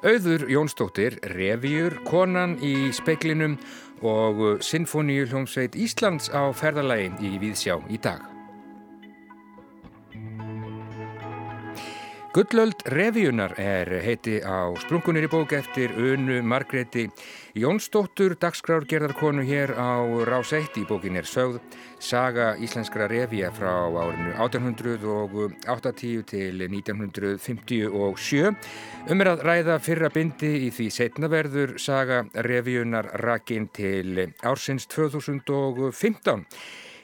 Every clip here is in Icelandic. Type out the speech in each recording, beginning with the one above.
Auður Jónsdóttir, revíur, konan í speiklinum og Sinfoníu hljómsveit Íslands á ferðalagi í Víðsjá í dag. Gullöld revíunar er heiti á sprungunir í bók eftir Unu Margreti Jónsdóttur, dagskrárgerðarkonu hér á Rás 1 í bókin er sögð Saga íslenskra revíja frá árinu 1880 til 1957. Um er að ræða fyrra bindi í því setnaverður Saga revíunar rakin til ársins 2015.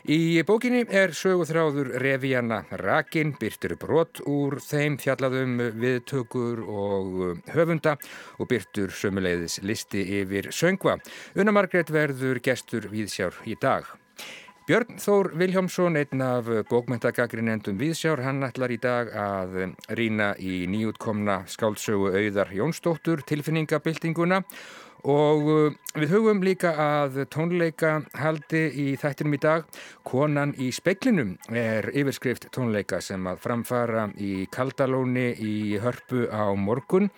Í bókinni er söguþráður Revíanna Rakin, byrtur brot úr þeim fjallaðum viðtökur og höfunda og byrtur sömuleiðis listi yfir söngva. Una Margret verður gestur viðsjár í dag. Björn Þór Viljámsson, einn af bókmentagagrinendum Viðsjár, hann ætlar í dag að rína í nýjútkomna skáldsögu auðar Jónsdóttur tilfinningabildinguna Og uh, við hugum líka að tónleika haldi í þættinum í dag. Konan í speiklinum er yfirskrift tónleika sem að framfara í Kaldalóni í hörpu á morgun.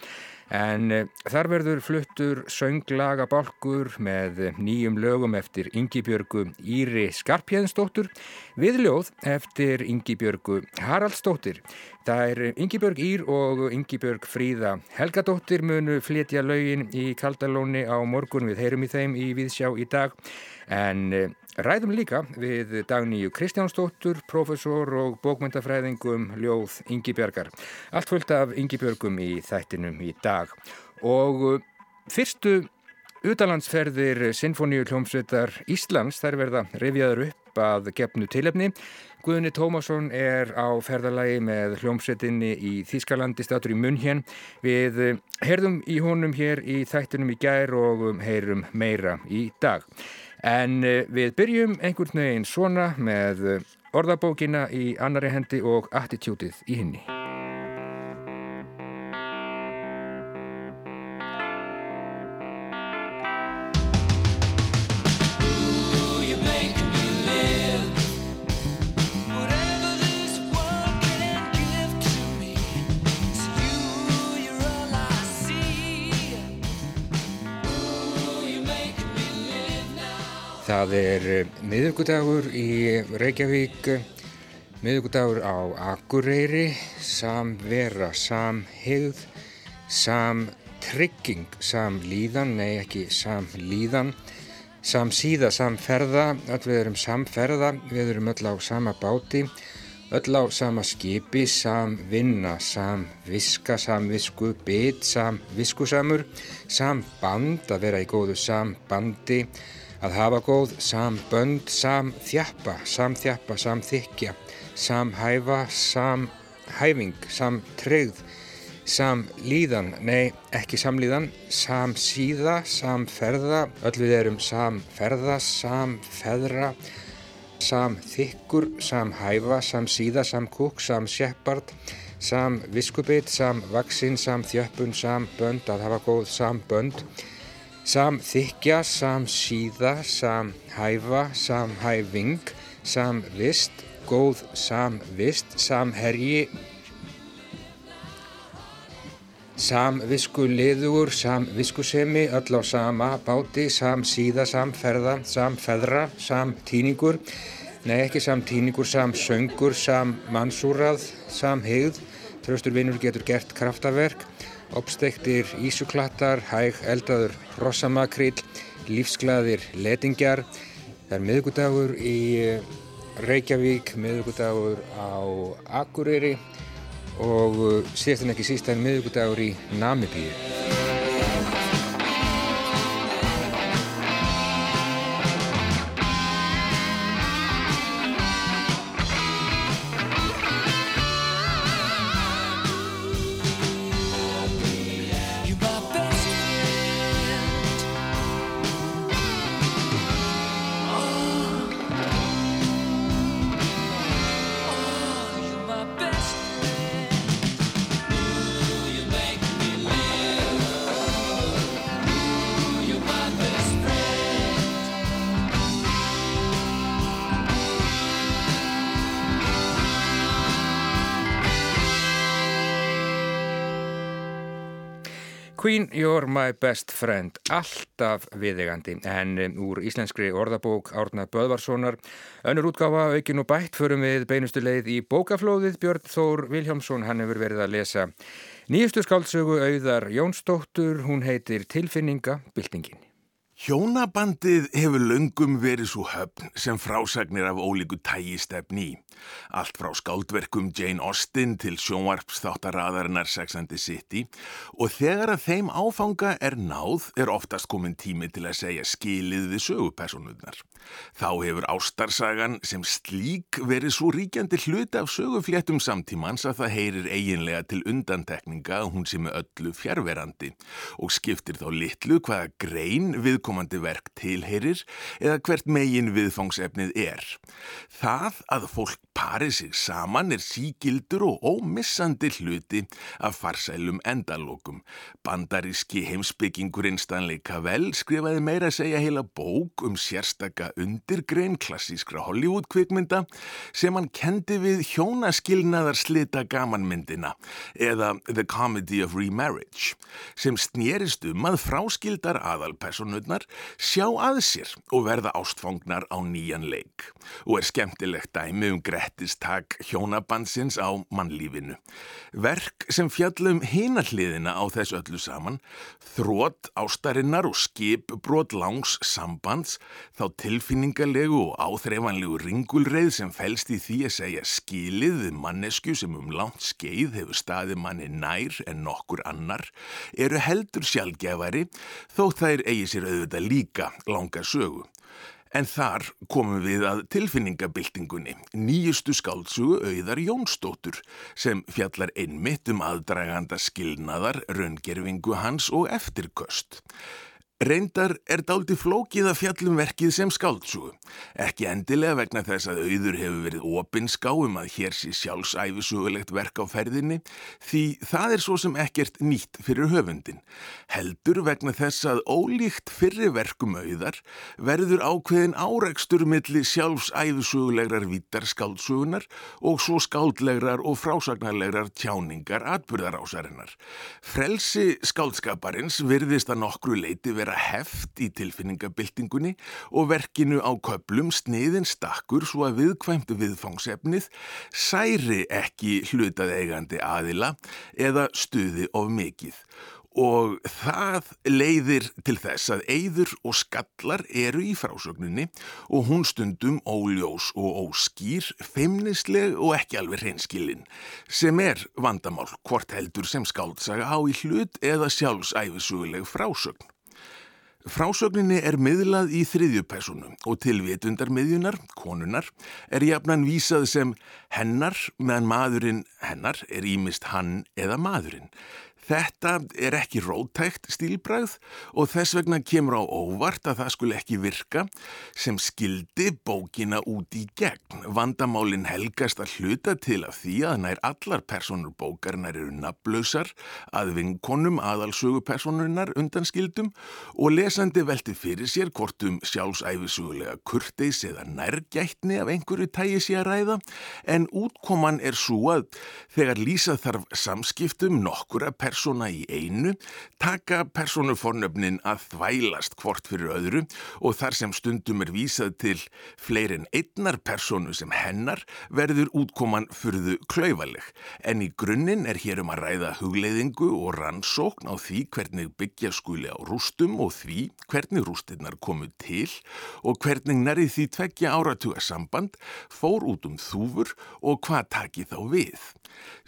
En uh, þar verður fluttur sönglaga bálkur með nýjum lögum eftir Yngibjörgu Íri Skarpjæðinsdóttur við ljóð eftir Yngibjörgu Haraldsdóttir. Það er Yngibjörg Ír og Yngibjörg Fríða Helgadóttir munu flytja laugin í Kaldalóni á morgun við heyrum í þeim í Víðsjá í dag en eh, ræðum líka við Dagníu Kristjánsdóttur, profesor og bókmyndafræðingum Ljóð Yngibjörgar. Allt fullt af Yngibjörgum í þættinum í dag og eh, fyrstu Utalandsferðir Sinfoníu hljómsveitar Íslands þær verða revjaður upp að gefnu tilefni Guðni Tómasson er á ferðalagi með hljómsettinni í Þískalandi statur í Munhjön. Við eh, herðum í honum hér í þættunum í gær og um, heyrum meira í dag. En eh, við byrjum einhvern veginn svona með eh, orðabókina í annari hendi og attitútið í hinni. Það er eh, miðugudagur í Reykjavík, miðugudagur á Akureyri, samvera, samhigð, samtrygging, samlíðan, nei ekki samlíðan, samsíða, samferða, öll við erum samferða, við erum öll á sama báti, öll á sama skipi, samvinna, samviska, samvisku, bytt, samviskusamur, samband, að vera í góðu sambandi, Að hafa góð sambönd, samþjappa, samþjappa, samþykja, samhæfa, samhæfing, samtreyð, samlíðan, nei ekki samlíðan, samsíða, samferða, öll við erum samferða, samfeðra, samþykkur, samhæfa, samsíða, samkúk, samsjeppard, samviskubit, samvaksinn, samþjöppun, sambönd, að hafa góð sambönd, Samþykja, samsíða, samhæfa, samhæfing, samvist, góð samvist, samherji, samviskuleður, samviskusemi, öll á sama báti, samsíða, samferða, samfeðra, samtíningur, nei ekki samtíningur, samsöngur, sammansúrað, samhigð, tröstur vinnur getur gert kraftaverk, Opstektir ísuklattar, hæg eldaður rossamakrill, lífsglaðir letingjar. Það er miðugudagur í eh, Reykjavík, miðugudagur á Akureyri og eh, síðast en ekki síst er miðugudagur í Namibíu. Queen, you're my best friend, alltaf viðegandi, en um, úr íslenskri orðabók Árna Böðvarssonar, önnur útgáfa aukin og bætt förum við beinustu leið í bókaflóðið. Björn Þór Viljámsson, hann hefur verið að lesa nýjustu skáldsögu auðar Jónsdóttur, hún heitir Tilfinninga, byltingin. Hjónabandið hefur löngum verið svo höfn sem frásagnir af ólíku tægistefni í. Allt frá skáldverkum Jane Austen til sjónvarpsþáttaraðarinnar Sex and the City og þegar að þeim áfanga er náð er oftast komin tími til að segja skilið við sögupersonurnar. Þá hefur ástarsagan sem slík verið svo ríkjandi hluti af sögufléttum samtímans að það heyrir eiginlega til undantekninga hún sé með öllu fjärverandi og skiptir þá litlu hvaða grein viðkomandi verk tilheyrir eða hvert megin viðfangsefnið er. Það að fólk parið sig saman er sígildur og ómissandi hluti af farsælum endalokum. Bandaríski heimsbyggingurinn Stanley Cavell skrifaði meira að segja heila bók um sérstaka undirgrein klassískra Hollywood-kvikmynda sem hann kendi við hjónaskilnaðar slita gamanmyndina eða The Comedy of Remarriage sem snérist um að fráskildar aðalpersonurnar sjá að sér og verða ástfangnar á nýjan leik og er skemmtilegt dæmi um grettistak hjónabandsins á mannlífinu. Verk sem fjallum hinahliðina á þess öllu saman, þrótt ástarinnar og skip brot langs sambands, þá tilfinningarlegu og áþreifanlegu ringulreið sem fælst í því að segja skilið við mannesku sem um langt skeið hefur staðið manni nær en nokkur annar, eru heldur sjálfgefari þó þær eigi sér auðvitað líka langa sögu. En þar komum við að tilfinningabildingunni, nýjustu skáltsugu auðar Jónsdóttur sem fjallar einmitt um aðdraganda skilnaðar, raungerfingu hans og eftirköst. Reyndar er dálti flókið að fjallum verkið sem skáltsugu. Ekki endilega vegna þess að auður hefur verið opinskáum að hér sé sjálfsæfisugulegt verk á ferðinni því það er svo sem ekkert nýtt fyrir höfundin. Heldur vegna þess að ólíkt fyrir verkum auðar verður ákveðin áreikstur milli sjálfsæfisugulegrar vítar skáltsugunar og svo skáldlegrar og frásagnarlegrar tjáningar atbyrðarásarinnar. Frelsi skáldskaparins virðist að nokkru leiti verið vera heft í tilfinningabildingunni og verkinu á köplum sniðin stakkur svo að viðkvæmtu viðfangsefnið særi ekki hlutað eigandi aðila eða stuði of mikið. Og það leiðir til þess að eyður og skallar eru í frásögninni og hún stundum óljós og óskýr, feimnisleg og ekki alveg hreinskilinn, sem er vandamál hvort heldur sem skáltsaga á í hlut eða sjálfsæfisuguleg frásögn. Frásögninni er miðlað í þriðjupersonu og til vitundarmiðjunar, konunar, er jafnan vísað sem hennar meðan maðurinn hennar er ímist hann eða maðurinn. Þetta er ekki rótækt stílbræð og þess vegna kemur á óvart að það skulle ekki virka sem skildi bókina út í gegn. Vandamálin helgast að hluta til af því að nær allar personur bókarinnar eru naflausar að vinkonum aðalsögupersonurinnar undan skildum og lesandi velti fyrir sér hvort um sjálfsæfisugulega kurteis eða nærgætni af einhverju tægi sé að ræða en útkoman er svo að þegar lýsa þarf samskiptum nokkura personur persóna í einu taka persónufornöfnin að þvælast hvort fyrir öðru og þar sem stundum er vísað til fleirin einnar persónu sem hennar verður útkoman fyrðu klauvaleg. En í grunninn er hér um að ræða hugleiðingu og rannsókn á því hvernig byggja skuli á rústum og því hvernig rústinnar komu til og hvernig nærið því tveggja áratuga samband fór út um þúfur og hvað taki þá við.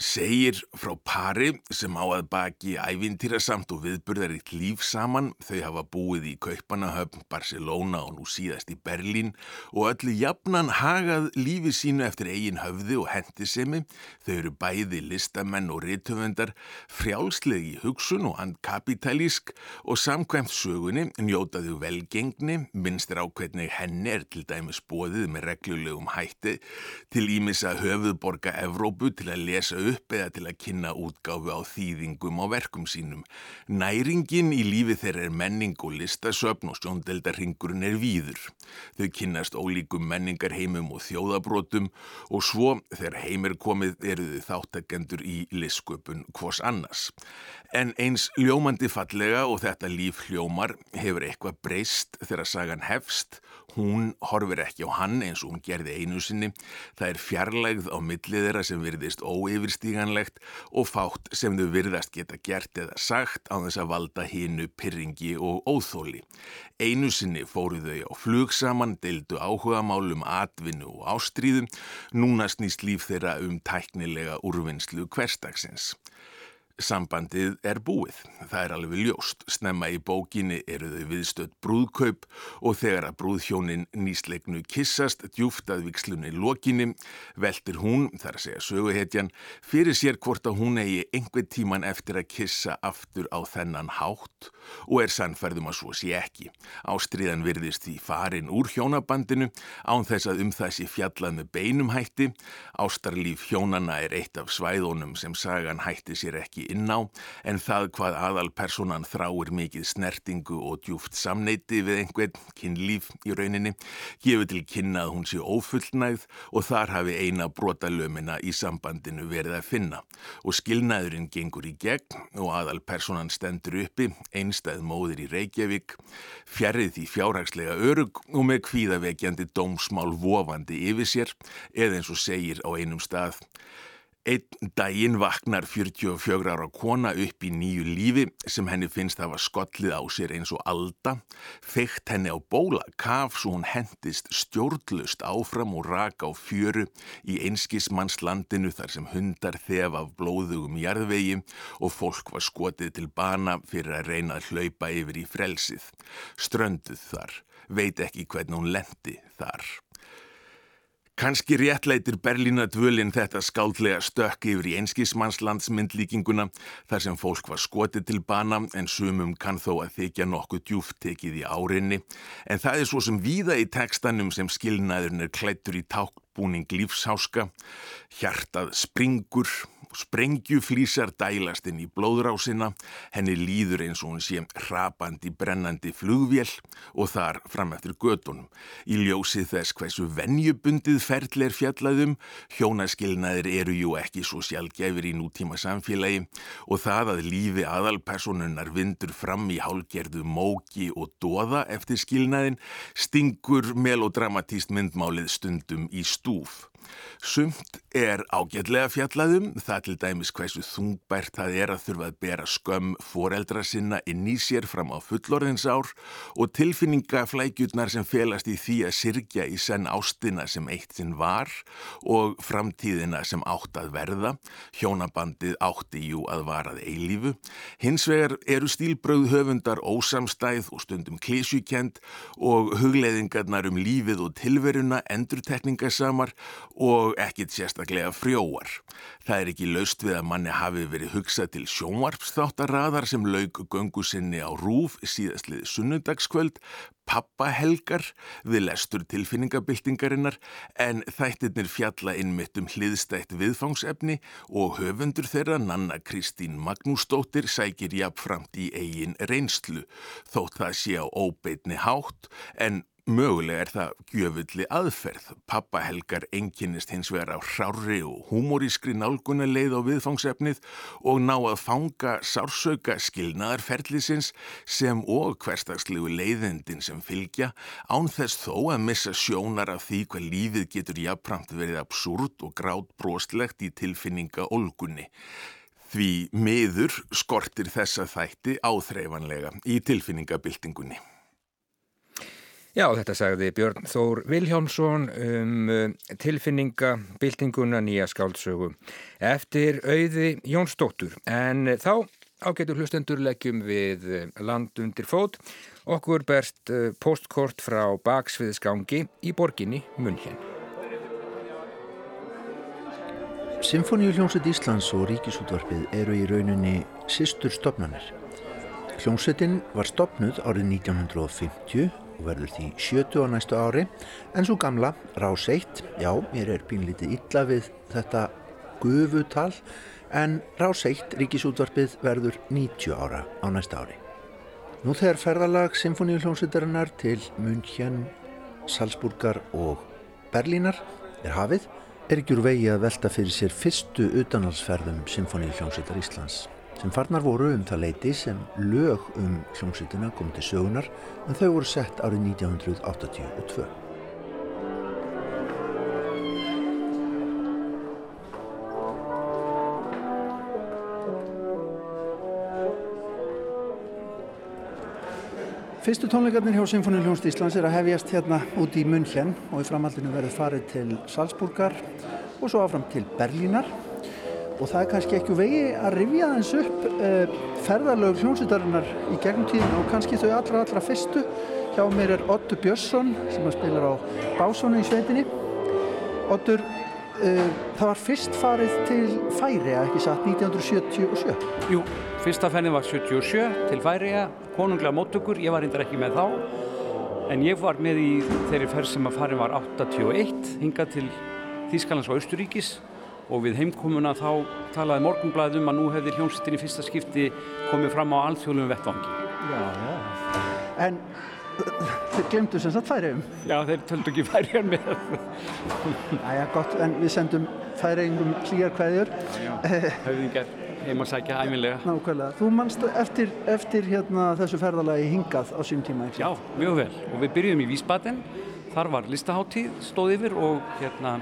Segir frá pari sem á að baki ævintýrasamt og viðburðaritt líf saman. Þau hafa búið í Kaupanahöfn, Barcelona og nú síðast í Berlín og öllu jafnan hagað lífi sínu eftir eigin höfði og hendisemi. Þau eru bæði listamenn og rithöfundar, frjálslegi hugsun og andkapitalísk og samkvæmt sögunni njótaðu velgengni, minnstir ákveðnig henni er til dæmis bóðið með reglulegum hætti til ímissa höfuðborga Evrópu til að lesa upp eða til að kynna útgáfu á þýðingu á verkum sínum. Næringin í lífi þeirra er menning og listasöfn og sjóndeldarhingurinn er víður. Þau kynnast ólíkum menningarheimum og þjóðabrótum og svo þegar heimir komið eru þau þáttakendur í lisköpun hvors annars. En eins ljómandi fallega og þetta líf hljómar hefur eitthvað breyst þegar sagan hefst. Hún horfir ekki á hann eins og hún gerði einu sinni. Það er fjarlægð á millið þeirra sem virðist óyfirstíganlegt og fátt sem þau virðast geta gert eða sagt á þess að valda hínu pyrringi og óþóli. Einu sinni fóru þau á flug saman, deildu áhuga málum, atvinnu og ástríðum. Núna snýst líf þeirra um tæknilega úrvinnslu hverstagsins. Sambandið er búið. Það er alveg ljóst. Snemma í bókinni eru þau viðstödd brúðkaup og þegar að brúðhjónin nýsleiknu kissast djúft að vikslunni lokinni veltir hún, þar að segja söguhetjan, fyrir sér hvort að hún eigi einhver tíman eftir að kissa aftur á þennan hátt og er sannferðum að svo sé ekki. Ástriðan virðist því farin úr hjónabandinu án þess að um sé fjallað með beinum hætti. Ástarlíf hjónana er eitt af svæðunum sem sagan hætti sér ekki inn á en það hvað aðalpersonan þráir mikið snertingu og djúft samneiti við einhvern kynlíf í rauninni gefur til kynna að hún sé ófullnægð og þar hafi eina brotalömina í sambandinu verið að finna. Og skilnaðurinn gengur í gegn og aðalpersonan stendur uppi einstæð móðir í Reykjavík fjarrið því fjárhagslega örug og með kvíðavekjandi dómsmál vofandi yfir sér eða eins og segir á einum stað Einn daginn vaknar 44 ára kona upp í nýju lífi sem henni finnst að hafa skollið á sér eins og alda, feitt henni á bóla, kaf svo hún hendist stjórnlust áfram og raka á fjöru í einskismannslandinu þar sem hundar þef af blóðugum jarðvegi og fólk var skotið til bana fyrir að reyna að hlaupa yfir í frelsið. Strönduð þar, veit ekki hvernig hún lendi þar. Kanski réttleitir Berlína dvölinn þetta skáldlega stökk yfir í einskismannslandsmyndlíkinguna þar sem fólk var skotið til bana en sumum kann þó að þykja nokkuð djúft tekið í árinni. En það er svo sem víða í tekstanum sem skilnaðurinn er klættur í tákbúning lífsháska, hjartað springur Sprengjuflísar dælast inn í blóðrásina, henni líður eins og hún sé hrapandi brennandi flugvél og þar fram eftir gödunum. Í ljósið þess hversu vennjubundið ferðl er fjallaðum, hjónaskilnaðir eru jú ekki svo sjálfgefur í nútíma samfélagi og það að lífi aðalpersonunar vindur fram í hálgerðu móki og doða eftir skilnaðin stingur melodramatíst myndmálið stundum í Stuf. Sumt er ágætlega fjallaðum, það til dæmis hversu þungbært það er að þurfa að bera skömm foreldra sinna inn í sér fram á fullorðinsár og tilfinningaflægjurnar sem felast í því að sirkja í senn ástina sem eitt sinn var og framtíðina sem átt að verða, hjónabandið átti jú að varað eilífu. Hins vegar eru stílbröð höfundar ósamstæð og stundum klísjukend og hugleðingarnar um lífið og tilveruna endurtekningasamar og ekkit sérstaklega frjóar. Það er ekki laust við að manni hafi verið hugsað til sjónvarpsþáttarraðar sem laug göngu sinni á rúf síðastlið sunnudagskvöld, pappahelgar við lestur tilfinningabildingarinnar en þættirnir fjalla innmitt um hliðstætt viðfangsefni og höfundur þeirra Nanna Kristín Magnúsdóttir sækir jafnframt í eigin reynslu þótt það sé á óbeitni hátt en Mögulega er það gjöfulli aðferð. Pappahelgar enginnist hins vegar á hrári og humorískri nálguna leið á viðfangsefnið og ná að fanga sársauka skilnaðarferðlisins sem og hverstagslegu leiðendin sem fylgja án þess þó að missa sjónar af því hvað lífið getur jafnpramt verið absúrt og grátt bróstlegt í tilfinninga olgunni. Því miður skortir þessa þætti áþreifanlega í tilfinningabildingunni. Já, þetta sagði Björn Þór Viljámsson um uh, tilfinningabildinguna nýja skáldsögu eftir auði Jónsdóttur. En þá ágetur hlustendur leggjum við uh, land undir fót. Okkur berst uh, postkort frá baksviðsgangi í borginni Munhjen. Symfóníu hljómsveit Íslands og Ríkisútvarpið eru í rauninni sýstur stopnarnir. Hljómsveitin var stopnud árið 1950 og verður því sjötu á næstu ári en svo gamla, rás 1 já, mér er pínlítið illa við þetta gufutal en Ráseitt ríkisútvarpið verður 90 ára á næsta ári. Nú þegar ferðalag symfóníuljónsutarinnar til München, Salzburgar og Berlínar er hafið, er ekki úr vegi að velta fyrir sér fyrstu utanhalsferðum symfóníuljónsutar Íslands sem farnar voru um það leiti sem lög um hljómsutina kom til sögunar en þau voru sett árið 1982. Fyrstu tónleikarnir hjá Symfóniuljónst Íslands er að hefjast hérna út í München og í framhaldinu verður farið til Salzburgar og svo áfram til Berlínar og það er kannski ekki vegi að rifja þess upp uh, ferðarlög hljónsutarinnar í gegnum tíðin og kannski þau allra allra fyrstu. Hjá mér er Ottur Björnsson sem að spilar á básónu í sveitinni. Ottur, uh, það var fyrst farið til Færiða, ekki satt, 1977 Jú, fyrsta ferðin var 77 til Færiða konunglega móttökur, ég var reyndar ekki með þá. En ég var með í þeirri ferð sem að farin var 81 hingað til Þískalands og Austuríkis og við heimkomuna þá talaði morgunblæðum að nú hefði hljómsittin í fyrsta skipti komið fram á alþjóðlum vettvangi. Já, já. En þeir glemdu sem sagt færiðum? Já, þeir töldu ekki færiðar með. Æja, gott, en við sendum færiðingum hlýjar hverjur. Já, höfðingar heim að sækja æminlega. Nákvæmlega. Þú mannst eftir, eftir hérna, þessu ferðalagi hingað á sín tíma, ekki? Já, mjög vel. Og við byrjum í Vísbaten. Þar var listaháttíð, stóð yfir og hérna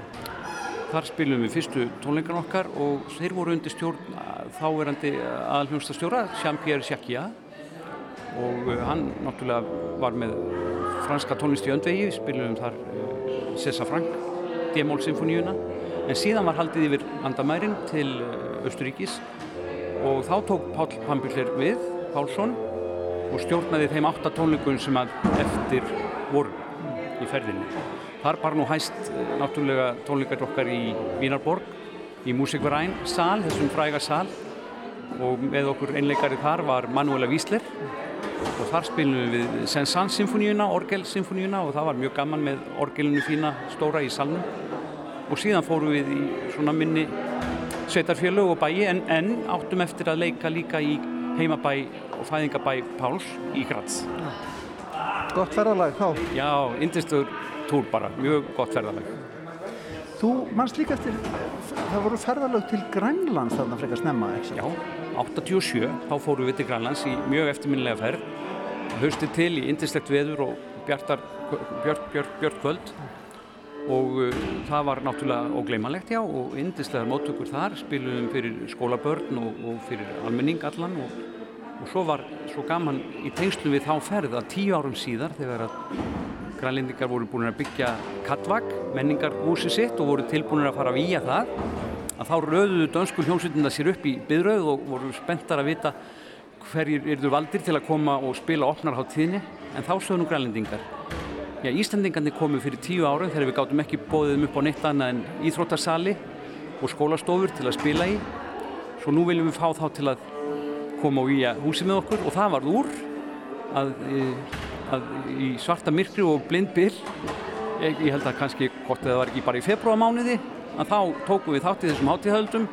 þar spilum við fyrstu tónleikan okkar og þeir voru undir stjórn þáverandi aðalhjómsastjóra Jean-Pierre Jacquia og uh, hann náttúrulega var með franska tónlist í öndvegi, við spilum þar uh, Cessa Frank, D-mól symfóníuna en síðan var haldið yfir landamærin til Östuríkis og þá tók Pál Pambiller við, Pálsson og stjórnaði þeim átta tónleikun sem að eftir voru í ferðinni. Þar bar nú hæst eh, náttúrulega tónleikar okkar í Vínarborg, í Músikveræn sal, þessum fræga sal og með okkur einleikari þar var Manuela Wiesler og þar spilum við Sensan-symfóníuna, Orgel-symfóníuna og það var mjög gaman með orgelinu fína stóra í salnum og síðan fórum við í svona minni sveitarfjölu og bæi en, en áttum eftir að leika líka í heimabæ og fæðingabæ Páls í Graz. Gott ferðalag þá? Já, indistur túr bara, mjög gott ferðalag. Þú mannst líka eftir, það voru ferðalag til Grænlands þarna frekar snemma, ekki? Já, 87, þá fórum við til Grænlands í mjög eftirminnilega ferð. Hausti til í indislegt veður og bjartar, björk, björk, björk kvöld og uh, það var náttúrulega ógleymanlegt já og indislegar móttökur þar spilum fyrir skólabörn og, og fyrir almenning allan og, og svo var svo gaman í tengslum við þá ferð að tíu árum síðar þegar að grænlendingar voru búin að byggja Kattvag, menningarhúsi sitt og voru tilbúin að fara að výja það. Að þá rauðuðu dönsku hljómsveitinda sér upp í byðröð og voru spenntar að vita hverjir eru valdir til að koma og spila opnarháttíðinni en þá sögðu nú grænlendingar Já, Íslandingarnir komu fyrir tíu árum þegar við gáttum ekki bóðið upp á neitt annað en íþróttarsali og skólastofur til að spila í. Svo nú viljum við fá þá til að koma og íja húsi með okkur. Og það var úr að, e, að í svarta myrkri og blind byll, ég, ég held að kannski gott að það var ekki bara í februarmániði, að þá tókum við þátt í þessum hátíðhöldum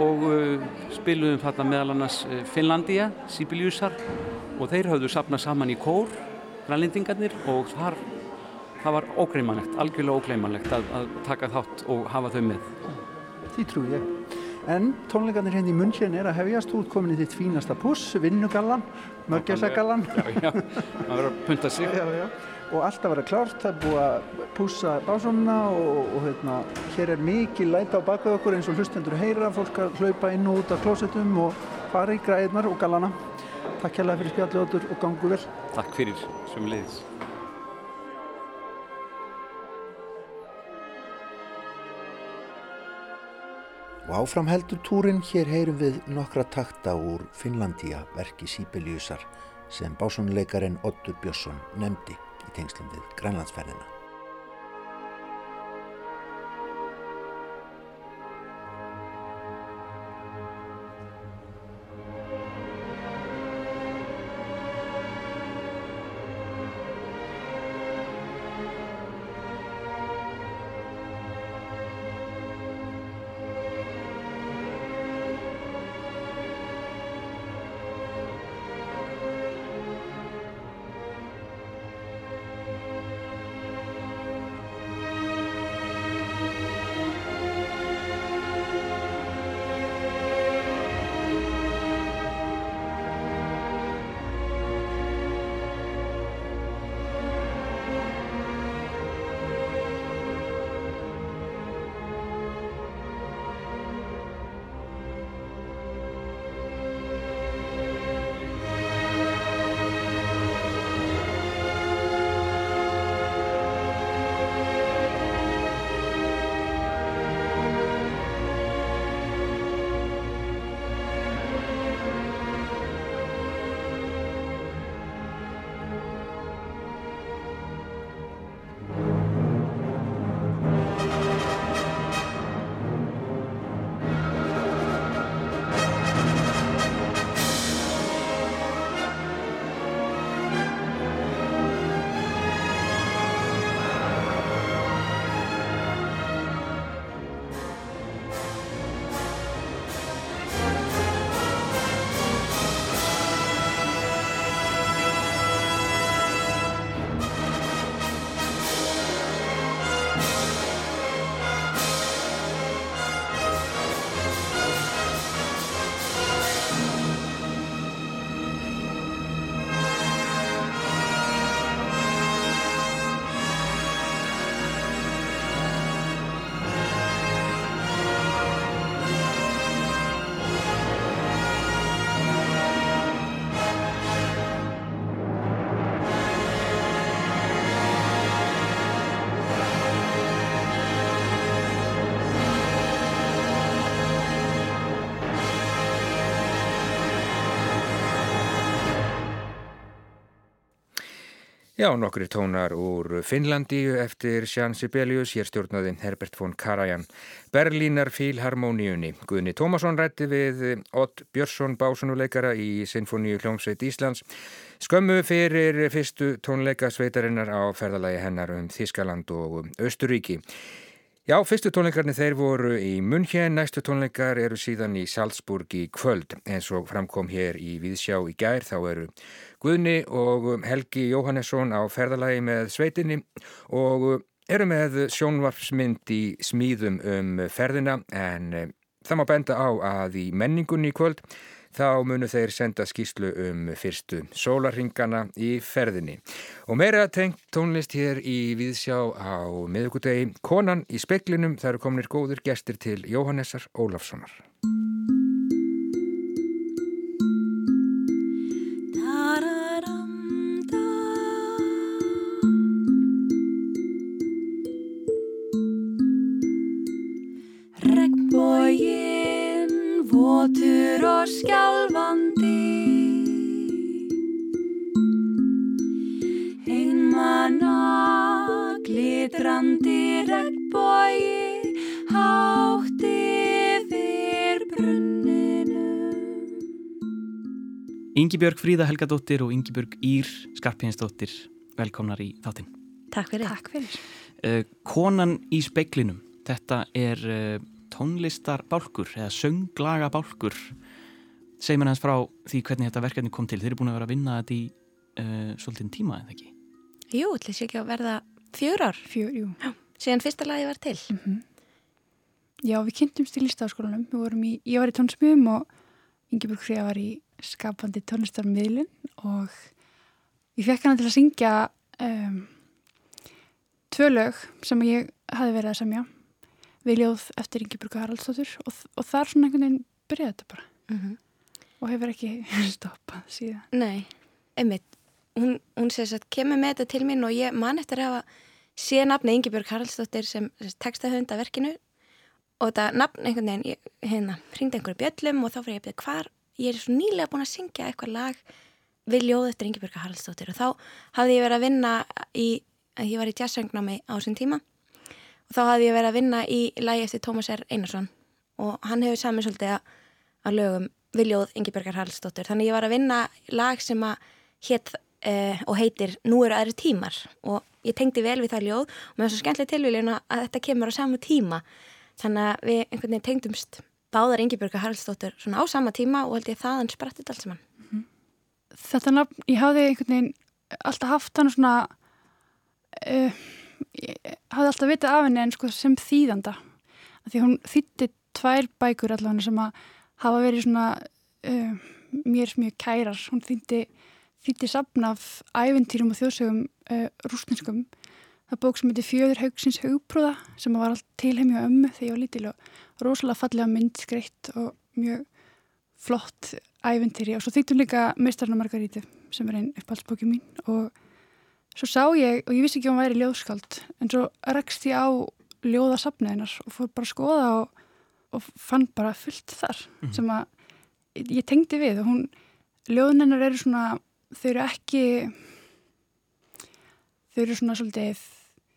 og uh, spilum þarna meðal annars Finnlandia, Sibeliusar og þeir höfðu sapnað saman í kór grænlendingarnir og þar, það var ógreimanlegt, algjörlega ógreimanlegt að, að taka þátt og hafa þau með. Því trú ég. En tónleikarnir hérna í munnsinn er að hefjast útkomin í þitt fínasta puss, vinnugallan, mörgjasagallan. Það verður að og verður klárt, það er búið að pussa básónuna og, og hérna, hér er mikið læta á baka okkur eins og hlustendur heyra, fólk að hlaupa inn og út af klósettum og fara í græðnar og gallana. Takk hérlega fyrir spjalljóður og gangu vel. Takk fyrir, sem leiðis. Og áfram heldur túrin, hér heyrum við nokkra takta úr Finnlandia verki Sibeliusar sem básónuleikaren Ottur Björnsson nefndi í tengslum við Grænlandsferðina. Já, nokkri tónar úr Finnlandíu eftir Sján Sibelius, hér stjórnaði Herbert von Karajan. Berlínar Fílharmoníunni. Guðni Tómasson rætti við Ott Björnsson básunuleikara í Sinfoníu hljómsveit Íslands. Skömmu fyrir fyrstu tónleika sveitarinnar á ferðalagi hennar um Þískaland og Östuríki. Já, fyrstu tónleikarnir þeir voru í München, næstu tónleikar eru síðan í Salzburg í kvöld. En svo framkom hér í Víðsjá í gær, þá eru Guðni og Helgi Jóhannesson á ferðalagi með sveitinni og eru með sjónvarpsmynd í smíðum um ferðina en eh, það má benda á að í menningunni í kvöld þá munu þeir senda skýslu um fyrstu sólarringana í ferðinni. Og meira tengt tónlist hér í Víðsjá á miðugudegi. Konan í speklinum, það eru kominir góður gestir til Jóhannessar Ólafssonar. Votur og skjálfandi Einmanna glitrandi regnbói hátt yfir brunninu Yngibjörg Fríða Helgadóttir og Yngibjörg Ír Skarpínsdóttir velkomnar í þáttinn. Takk fyrir. Takk fyrir. Uh, konan í speiklinum, þetta er uh, tónlistar bálkur eða sönglaga bálkur segir mér hans frá því hvernig þetta verkefni kom til. Þeir eru búin að vera að vinna þetta í uh, svolítið tíma, eða ekki? Jú, ætlis ekki að verða fjör ár. Fjör, jú. Já, síðan fyrsta lagi var til. Mm -hmm. Já, við kynntumst í listafaskólanum við vorum í, ég var í tónsmjögum og Ingeborg Fríða var í skapandi tónlistarmiðlun og ég fekk hana til að syngja um, tvö lög sem ég hafi verið að semja við ljóð eftir Ingeborg Haraldsdóttur og, og þar svona einhvern veginn byrjaði þetta bara. Mm -hmm. og hefur ekki stoppað síðan. Nei, einmitt. Hún, hún sést að kemur með þetta til mín og ég man eftir að hafa sé nafni Ingeborg Haraldsdóttir sem, textahönda verkinu. Og þetta nafn einhvern veginn, ég, hérna, hringdi einhverju bjöllum og þá fyrir ég að byrja hvar ég er svo nýlega búin að syngja eitthvað lag við ljóð eftir Ingeborg Haraldsdóttir og þá hafði ég verið að vinna í, ég var í jazzsöngnámi á þessum tíma þá hafði ég verið að vinna í lagi eftir Tómas R. Einarsson og hann hefur saman svolítið að, að lögum Viljóð Ingebergar Hallstóttur þannig ég var að vinna lag sem að hétt eh, og heitir Nú eru aðri tímar og ég tengdi vel við það ljóð og mér var svo skemmtileg tilvílin að þetta kemur á samu tíma þannig að við einhvern veginn tengdumst báðar Ingebergar Hallstóttur svona á sama tíma og held ég þaðan sprattið allt saman mm -hmm. Þetta nafn, ég hafði einhvern veginn alltaf haft hann svona uh, hafði alltaf vitað af henni en sko sem þýðanda. Því hún þýtti tvær bækur allavega sem að hafa verið svona uh, mér mjög kærar. Hún þýtti þýtti sapna af æventýrum og þjóðsögum uh, rúsninskum það bók sem heitir Fjöður haugsins haugprúða sem var allt tilheimja ömmu þegar ég var lítil og rosalega fallega mynd skreitt og mjög flott æventýri og svo þýttum líka Meistarna Margaríti sem er einn upphaldsbóki mín. Og Svo sá ég, og ég vissi ekki að hún væri ljóðskald, en svo rekst ég á ljóðasafniðinar og fór bara að skoða og, og fann bara fullt þar mm -hmm. sem að ég tengdi við og hún, ljóðinennar eru svona, þau eru ekki, þau eru svona svolítið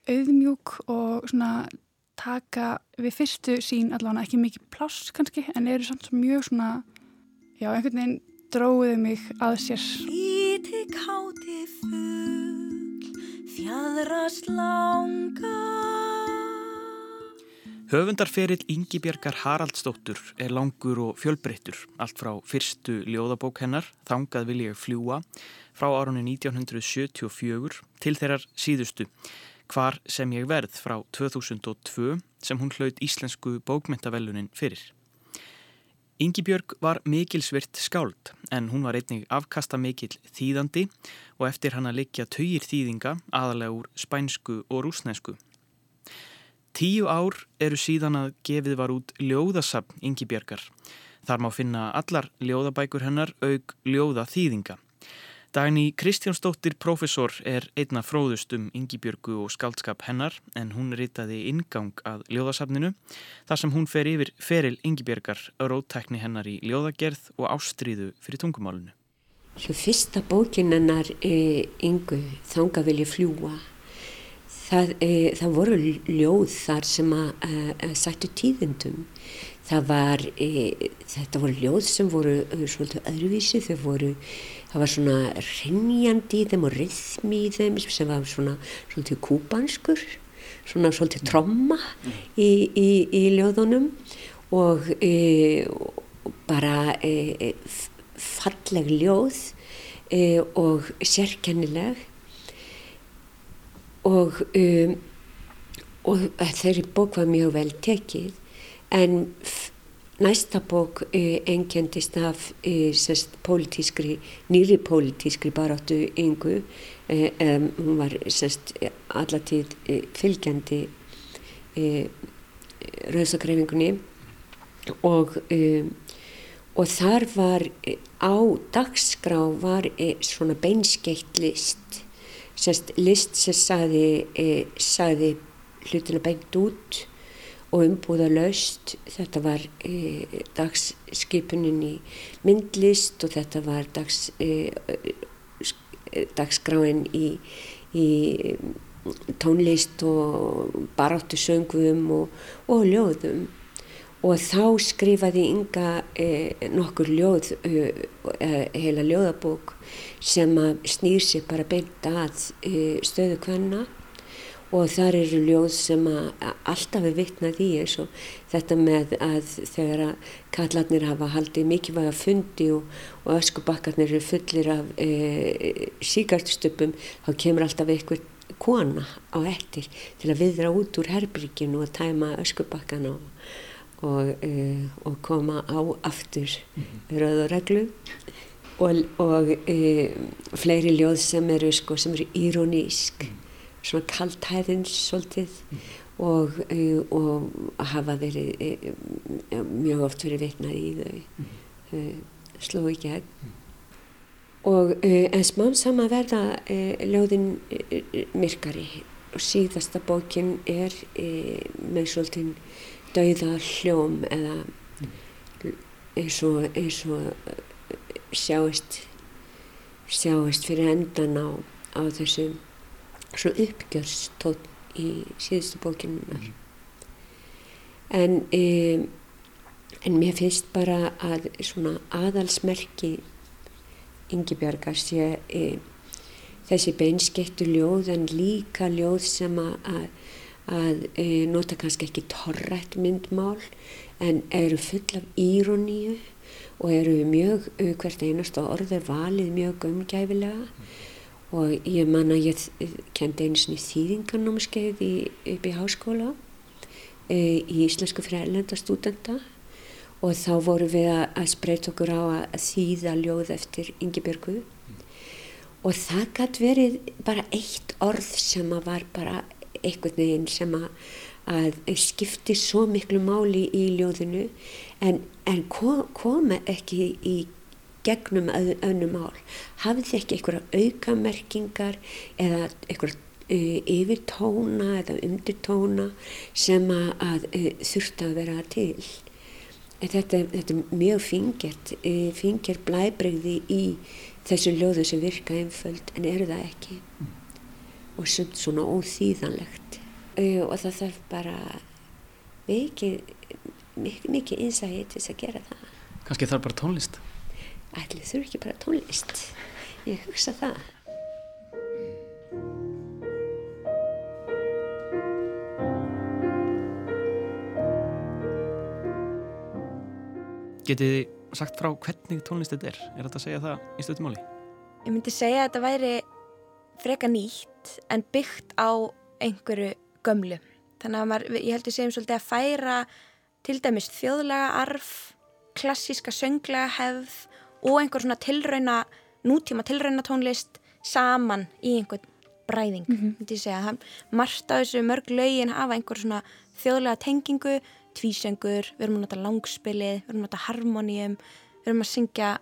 auðmjúk og svona taka við fyrstu sín allavega ekki mikið pláss kannski, en eru samt mjög svona, já, einhvern veginn dróðið mig að sér. Líti káti full fjadrast langa Höfundarferill Yngibjörgar Haraldsdóttur er langur og fjölbreyttur. Allt frá fyrstu ljóðabók hennar Þangað vil ég fljúa frá árunni 1974 til þeirrar síðustu Hvar sem ég verð frá 2002 sem hún hlaut íslensku bókmyndavellunin fyrir Yngibjörg var mikilsvirt skáld en hún var einnig afkasta mikil þýðandi og eftir hann að liggja töyir þýðinga aðalega úr spænsku og rúsnesku. Tíu ár eru síðan að gefið var út ljóðasapn Yngibjörgar. Þar má finna allar ljóðabækur hennar auk ljóða þýðinga. Dagni Kristjánsdóttir profesor er einna fróðust um yngibjörgu og skaldskap hennar en hún ritaði ingang að ljóðasafninu þar sem hún fer yfir feril yngibjörgar, rótækni hennar í ljóðagerð og ástríðu fyrir tungumálunu. Svo fyrsta bókinennar e, yngu, Þanga vilja fljúa, það, e, það voru ljóð þar sem að e, sættu tíðendum. Var, e, þetta voru ljóð sem voru e, svolítið öðruvísi, þau voru, það var svona rinjandi í þeim og rithmi í þeim sem var svona svolítið kúbanskur, svona svolítið tromma í, í, í ljóðunum og e, bara e, falleg ljóð e, og sérkennileg. Og, um, og þeirri bók var mjög vel tekið en næsta bók e, engendist af e, sest, politískri, nýri politískri baráttu yngu um, hún var sest, allatíð fylgjandi rauðsakreifingunni og og þar var á dagskrá var svona beinskeitt list. Sérst list sem saði, saði hlutina beint út og umbúða laust þetta var e, dagsskipunin í myndlist og þetta var dags, e, dagskráin í, í tónlist og baráttu söngum og, og ljóðum. Og þá skrifaði Inga eh, nokkur ljóð, eh, heila ljóðabók sem snýr sér bara beint að eh, stöðu kvanna og þar eru ljóð sem alltaf er vitnað í eins og þetta með að þegar að kallarnir hafa haldið mikilvæga fundi og, og öskubakkarnir eru fullir af e, síkartstöpum þá kemur alltaf einhver kona á ettir til að viðra út úr herbríkinu og tæma öskubakkana og og, uh, og koma á aftur mm -hmm. rauðureglu og, og uh, fleiri ljóð sem eru, sko, sem eru írónísk mm -hmm. Svona kaltæðins svolítið mm og, uh, og hafa verið mjög oft verið veitnað í þau sló í gegn. Og en smám sama verða ljóðin myrkari. Og síðasta bókin er með svolítið dauða hljóm eða eins og, eins og sjáist sjáist fyrir endan á, á þessum svona uppgjörstótt í síðustu bókinunar en e, en mér finnst bara að svona aðalsmerki Yngibjörgar sé e, þessi beinskettu ljóð en líka ljóð sem að að e, nota kannski ekki torrætt myndmál en eru full af íroníu og eru mjög, hvert einast orð er valið mjög umgæfilega og ég manna ég kendi eins og þýðingarnámskeið upp í háskóla e, í Íslensku fyrir ellenda stúdenda og þá voru við að, að spreyta okkur á að, að þýða ljóð eftir Yngibjörgu og það gæti verið bara eitt orð sem að var bara einhvern veginn sem að, að skipti svo miklu máli í ljóðinu. En, en kom, koma ekki í gegnum önnum mál. Hafið þið ekki einhverja aukamerkingar eða einhverja uh, yfirtóna eða undirtóna sem að, uh, þurft að vera til? Þetta, þetta er mjög fingert uh, fingert blæbreyði í þessu ljóðu sem virka einföld en eru það ekki? Og sumt svona óþýðanlegt. Og það þarf bara mikið mikið, mikið innsæði til þess að gera það. Kanski þarf bara tónlist? Ætli þurfi ekki bara tónlist ég hugsa það Getið þið sagt frá hvernig tónlist þetta er? Er þetta að segja það í stöðumáli? Ég myndi segja að þetta væri freka nýtt en byggt á einhverju gömlu. Þannig að maður, ég heldur segjum svolítið að færa til dæmis þjóðlega arf, klassíska sönglega hefð og einhver svona tilrauna, nútíma tilrauna tónlist saman í einhvern bræðing, mm -hmm. myndi ég segja. Margt á þessu mörg lögin hafa einhver svona þjóðlega tengingu, tvísöngur, við erum að nota langspilið, við erum að nota harmoníum, við erum að syngja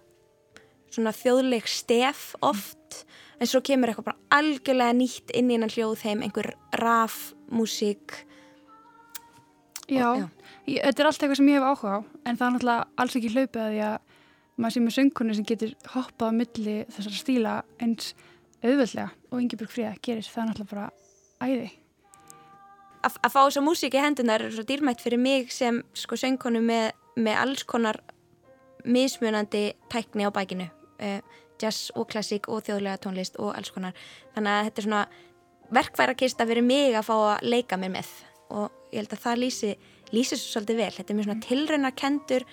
svona þjóðleg stef oft en svo kemur eitthvað bara algjörlega nýtt inn í hennan hljóð þeim, einhver raf, músík Já. Ég, þetta er allt eitthvað sem ég hef áhuga á en það er náttúrulega alls ekki hlaupið að að maður sé með söngkonu sem getur hoppað á milli þessar stíla eins auðvöldlega og Ingeborg Fríða gerir það náttúrulega bara æði. Að, að fá þessa músík í hendunar er svo dýrmætt fyrir mig sem sko söngkonu með, með alls konar mismunandi tækni á bækinu uh, jazz og klassík og þjóðlega tónlist og alls konar. Þannig að þetta er svona verkværakista fyrir mig að fá að leika mér með og ég held að það lýsi lýsi svo svolítið vel, þetta er mjög svona tilraunakendur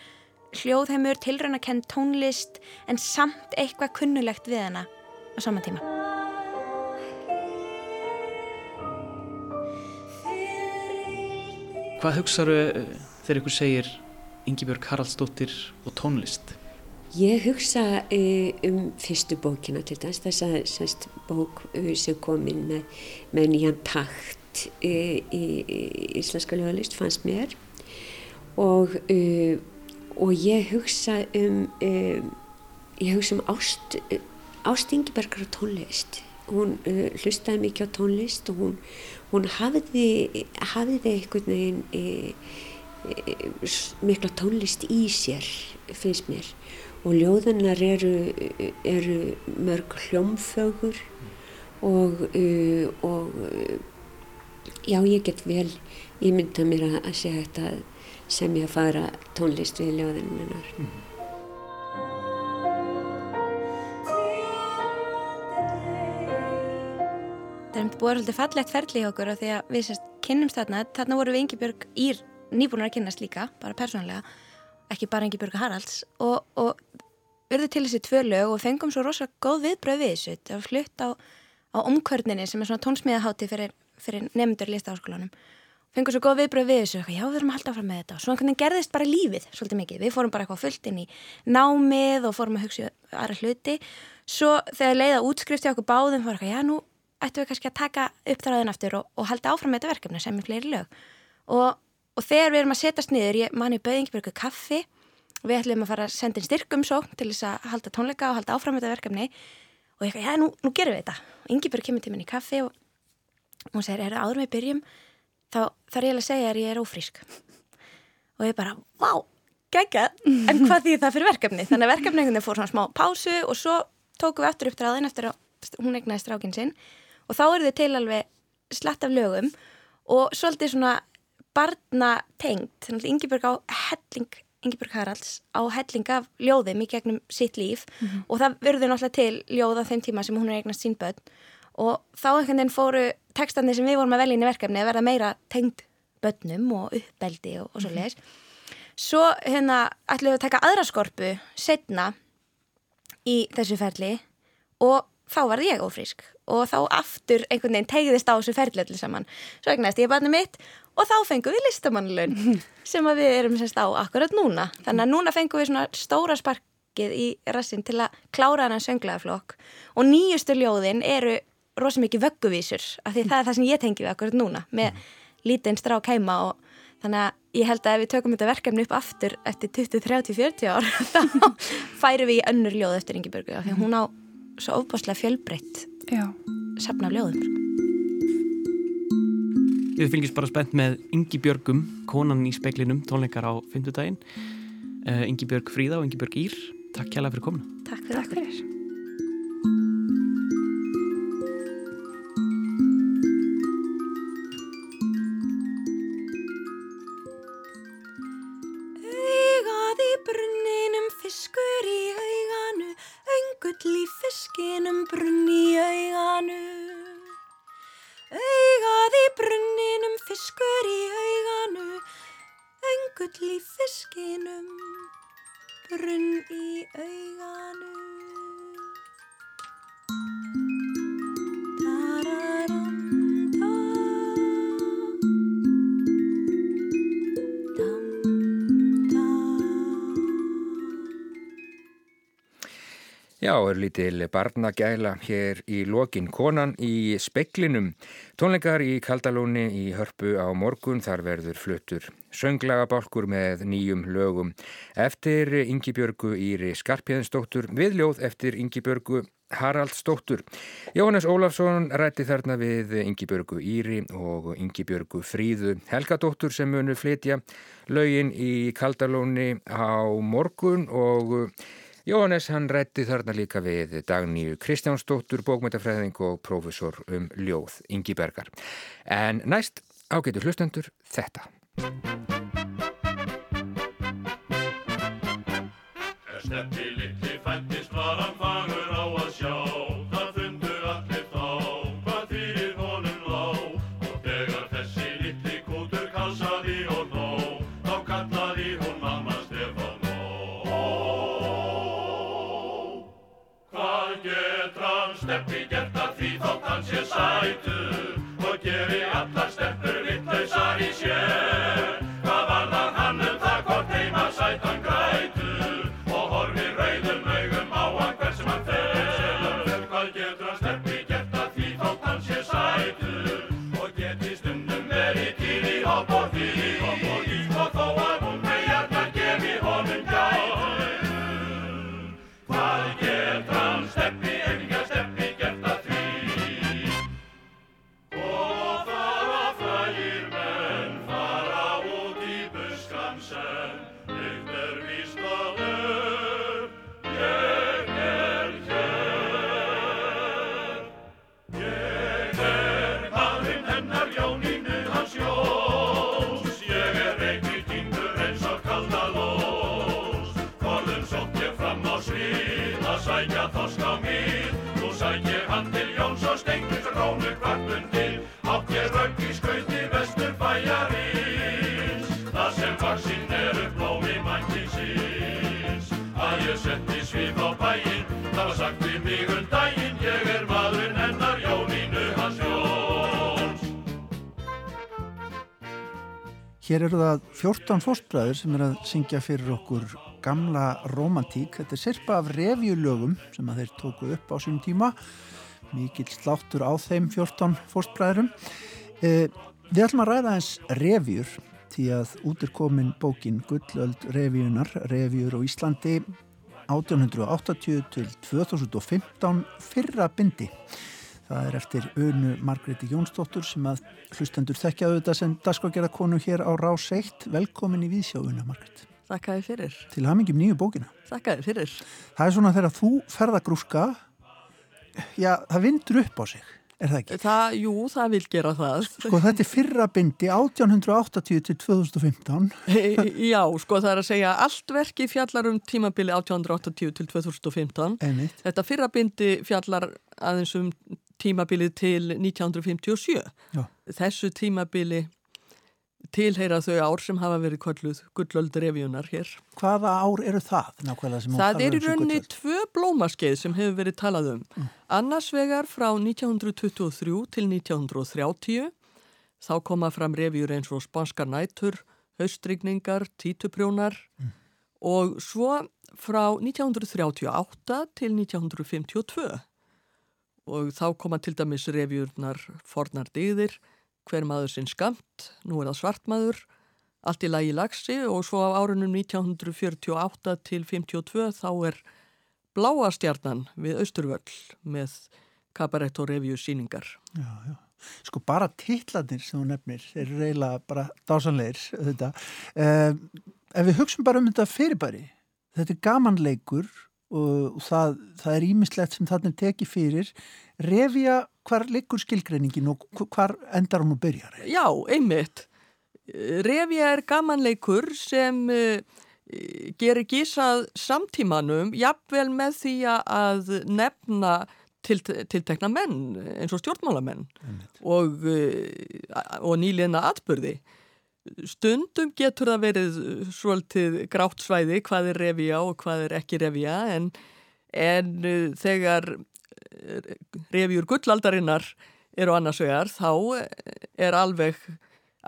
hljóðheimur, tilraunakend tónlist en samt eitthvað kunnulegt við hana á saman tíma Hvað hugsaðu þegar ykkur segir Yngibjörg Haraldsdóttir og tónlist? Ég hugsa uh, um fyrstu bókina til þess, þess að sérst, bók uh, sem kom inn með, með nýjan takt í, í íslenska lögalist fannst mér og, og ég hugsa um, ég hugsa um ást, ást Ingebergar og tónlist. Hún hlustaði mikið á tónlist og hún, hún hafiði, hafiði einhvern veginn mikla tónlist í sér finnst mér og ljóðunar eru, eru mörg hljómfögur og, uh, og já ég get vel ég mynda mér að, að segja þetta sem ég að fara tónlist við ljóðunar mm. Það er búið svolítið fallegt ferli í okkur og því að við sérst kynnumst þarna, þarna voru við Ingebjörg ír nýbúinur að kynast líka, bara persónlega ekki bara Ingi Björg Haralds og, og urðu til þessi tvö lög og fengum svo rosalega góð viðbröð við þessu það var flutt á, á omkvörninni sem er svona tónsmíðahátti fyrir, fyrir nefndur listaháskólanum fengum svo góð viðbröð við þessu já við erum að halda áfram með þetta. Og svona hvernig gerðist bara lífið svolítið mikið, við fórum bara eitthvað fullt inn í námið og fórum að hugsa aðra hluti. Svo þegar leiða útskrifti okkur báðum fórum við já nú ættum við kannski að taka uppdraðin aftur og, og halda áfram með þetta verkefni sem er fleiri lög. Og og þegar við erum að setjast niður, ég mani bauði Ingeborg kaffi og við ætlum að fara að senda inn styrkum svo til þess að halda tónleika og halda áfram þetta verkefni. Og ég ekki, já, nú, nú gerum við þetta. Og Ingeborg kemur til minni í kaffi og hún segir, er það áður með byrjum þá þarf ég að segja að ég er ófrísk. Og ég bara, vá gegga, en hvað því það fyrir verkefni þannig að verkefni fór svona smá pásu og svo tókum við aftur upp dráðin eftir að hún egnaði strákin sinn. Og þá eru þau til alveg slatt af lögum og svolítið svona barna tengt, þannig að Ingeborg á helling, Ingeborg Haralds á helling af ljóðum í gegnum sitt líf. Mm -hmm. og það verður náttúrulega til ljóð á þeim tíma sem hún er eignast sín börn og þá einhvern veginn fóru textandi sem við vorum að velja inn í verkefni að verða meira tengt börnum og uppbeldi og, og svo leiðis. Svo hérna ætlum við að taka aðra skorpu setna í þessu ferli og þá var ég ófrísk og þá aftur einhvern veginn tegðist á þessu ferli allir saman. Svo eignast ég barni mitt og þá fengum við listamannlaun sem við erum semst á akkurat núna þannig að núna fengum við svona stóra sparkið í rassin til að klára hana sönglaðaflokk og nýjustu ljóðin eru rosa mikið vögguvísur af því það er það sem ég tengi við akkurat núna með lítinn strák heima og þannig að ég held að ef við tökum þetta verkefni upp aftur eftir 20, 30, 40 ár þá færum við í önnur ljóð eftir Ingi Börgu af því hún á svo ofbáslega fjölbreytt safna ljóðum Við fylgjum bara spennt með Ingi Björgum, konan í speklinum, tónleikar á fymtudaginn. Uh, Ingi Björg Fríða og Ingi Björg Ír, takk hjá það fyrir komuna. Takk fyrir. Takk fyrir. Fiskinum, brunn í auganu. Augað í brunninum, fiskur í auganu, öngull í fiskinum, brunn í auganu. Já, er lítil barnagæla hér í lokin konan í speklinum. Tónleikar í Kaldalóni í hörpu á morgun þar verður fluttur sönglagabálkur með nýjum lögum. Eftir Yngibjörgu Íri Skarpjæðinsdóttur, viðljóð eftir Yngibjörgu Haraldsdóttur. Jóhannes Ólafsson rætti þarna við Yngibjörgu Íri og Yngibjörgu Fríðu Helgadóttur sem munu flytja lögin í Kaldalóni á morgun og Jóhannes hann rætti þarna líka við Dagníu Kristjánsdóttur, bókmyndafræðing og prófessor um ljóð Ingi Bergar. En næst ágætu hlustendur þetta. Steppi sætur Og geri allar steppur vittlausar í sér Hér eru það 14 fórstbræður sem er að syngja fyrir okkur gamla romantík. Þetta er sirpa af revjulögum sem þeir tóku upp á sínum tíma. Mikill sláttur á þeim 14 fórstbræðurum. Eh, við ætlum að ræða eins revjur því að út er komin bókin Gullöld revjunar, revjur á Íslandi 1880 til 2015 fyrra bindi. Það er eftir Unu Margreði Jónsdóttur sem að hlustendur þekkja auðvitað sem dagskrágerða konu hér á Rás 1. Velkomin í Vísjá, Unu Margreði. Þakkaði fyrir. Til hamingjum nýju bókina. Þakkaði fyrir. Það er svona þegar þú ferða grúska, já, það vindur upp á sig, er það ekki? Það, jú, það vil gera það. Sko þetta er fyrra bindi 1880 til 2015. já, sko það er að segja allt verki fjallar um tímabili 1880 til 2015. Einmitt. Þetta fyrra bindi fjallar aðeins um tímabilið til 1957. Já. Þessu tímabili tilheyra þau ár sem hafa verið kolluð gullöld revíunar hér. Hvaða ár eru það? Nákvæmlega sem þú Það er í um gullöld? tvö blómaskeið sem hefur verið talað um. Annars vegar frá 1923 til 1930 þá koma fram revíur eins og spanskar nætur, haustrygningar, títuprjónar og svo frá 1938 til 1952 og þá koma til dæmis revíurnar fornar dýðir, hver maður sinn skamt, nú er það svartmaður, allt í lagi lagsi og svo á árunum 1948 til 52 þá er bláa stjarnan við Austurvöll með kabarett og revíu síningar. Já, já. Sko bara titlanir sem þú nefnir eru eiginlega bara dásanleir þetta. Uh, ef við hugsun bara um þetta fyrirbæri, þetta er gamanleikur og, það, það er ímislegt sem þarna er tekið fyrir revja hvar leikur skilgreiningin og hvar endar hún og byrjar? Já, einmitt. Revja er gamanleikur sem uh, gerir gísað samtímanum jafnvel með því að nefna til, tiltekna menn eins og stjórnmálamenn og, uh, og nýliðna atbyrði. Stundum getur það verið svolítið grátt svæði hvað er revja og hvað er ekki revja en, en uh, þegar revjur gullaldarinnar eru annars vegar þá er alveg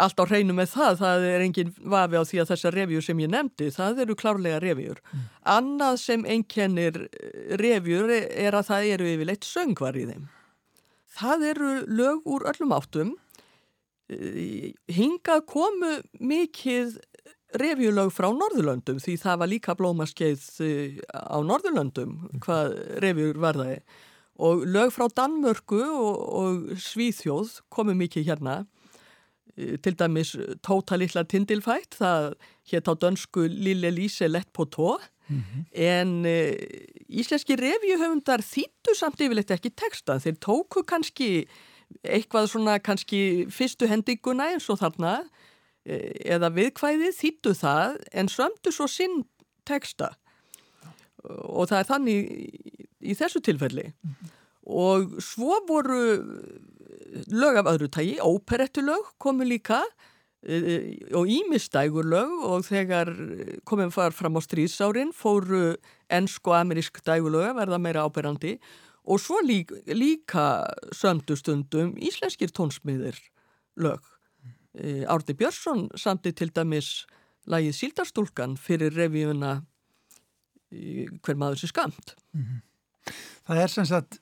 allt á hreinu með það, það er engin vafi á því að þessar revjur sem ég nefndi, það eru klárlega revjur. Annað sem einkennir revjur er að það eru yfirleitt söngvar í þeim. Það eru lög úr öllum áttum. Hingað komu mikið revjulög frá Norðurlöndum því það var líka blómaskeið á Norðurlöndum hvað revjur verðaði og lög frá Danmörku og, og Svíþjóð komu mikið hérna til dæmis Tóta litla tindilfætt það hétt á dönsku Lille Lise lett på tó mm -hmm. en uh, íslenski revjuhöfundar þýttu samt yfirleitt ekki texta, þeir tóku kannski eitthvað svona kannski fyrstu hendinguna eins og þarna uh, eða viðkvæði þýttu það en sömdu svo sinn texta og það er þannig í, í þessu tilfelli mm -hmm. og svo voru lög af öðru tægi, óperettulög komu líka e, og ímistægur lög og þegar komum far fram á stríðsárin fóru ennsk og amerísk dægulög verða meira áberandi og svo líka, líka söndustundum íslenskir tónsmiðir lög. E, Árni Björnsson samti til dæmis lagið Sildarstúlkan fyrir revíuna hver maður sem skamt. Mm -hmm. Það er sem sagt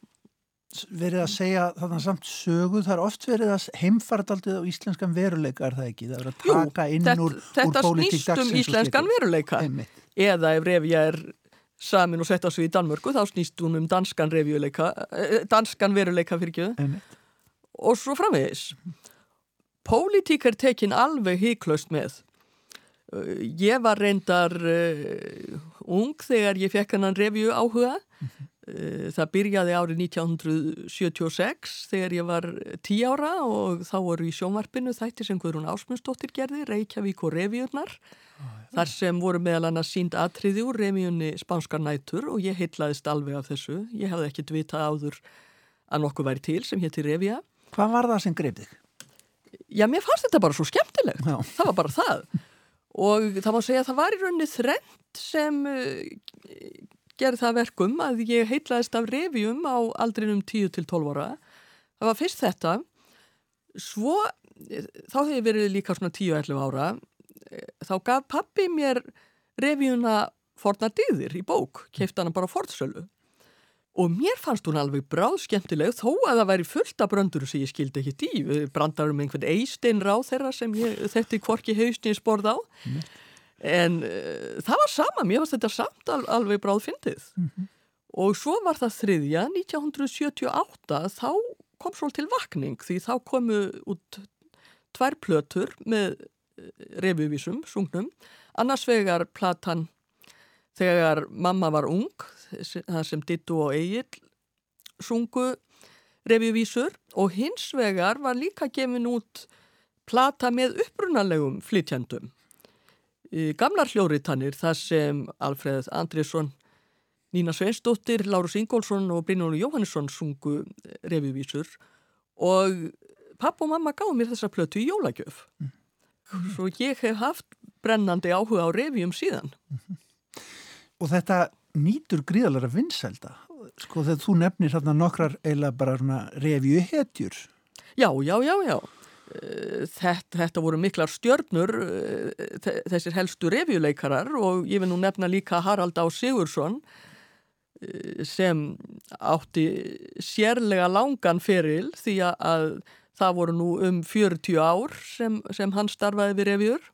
verið að segja þarna samt sögu, það er oft verið að heimfardaldið á íslenskan veruleika er það ekki, það er að taka Jú, inn þetta, úr, þetta úr pólitík snýst um íslenskan veruleika Einmitt. eða ef revja er samin og sett á sig í Danmörku þá snýst hún um danskan revjuleika danskan veruleika fyrir Einmitt. og svo framvegis Pólitík er tekin alveg híklaust með ég var reyndar uh, ung þegar ég fekk hennan revju áhuga mm -hmm. Það byrjaði árið 1976 þegar ég var tí ára og þá voru í sjónvarpinu þætti sem Guðrún Ásmundsdóttir gerði, Reykjavík og Revíurnar. Ah, Þar sem voru meðal annars sínd atriði úr Revíunni Spánskar nætur og ég heitlaðist alveg af þessu. Ég hefði ekkert vitað áður að nokkuð væri til sem hétti Revíja. Hvað var það sem greið þig? Já, mér fannst þetta bara svo skemmtilegt. Já. Það var bara það. Og það má segja að það var í rauninni þrennt sem gerði það verkum að ég heitlaðist af revjum á aldrinum 10-12 ára. Það var fyrst þetta, svo þá hefur ég verið líka svona 10-11 ára, þá gaf pappi mér revjuna forna dýðir í bók, keift hana bara fortsölu. Og mér fannst hún alveg bráð skemmtileg þó að það væri fullt af bröndur sem ég skildi ekki í. Brandar um einhvern eistinn ráð þeirra sem ég, þetta hvorki hausni sporð á. Mm en uh, það var sama, mér fannst þetta samt al alveg bráð fyndið mm -hmm. og svo var það þriðja 1978 þá kom svo til vakning því þá komu út tvær plötur með uh, revyvísum, sungnum. Annars vegar platan þegar mamma var ung það sem Dittu og Egil sungu revyvísur og hins vegar var líka gefin út plata með upprunalegum flytjandum gamlar hljóriðtannir þar sem Alfreð Andriðsson, Nína Sveinsdóttir, Lárus Ingólfsson og Brynjónu Jóhannesson sungu revivísur og papp og mamma gáði mér þessa plötu í jólagjöf. Mm. Svo ég hef haft brennandi áhuga á revjum síðan. Mm -hmm. Og þetta nýtur gríðalara vinsælda. Sko þegar þú nefnir nokkrar eila bara revju hetjur. Já, já, já, já. Þetta, þetta voru miklar stjörnur eh, þessir helstu revjuleikarar og ég vil nú nefna líka Harald Á. Sigursson eh, sem átti sérlega langan feril því að það voru nú um 40 ár sem, sem hann starfaði við revjur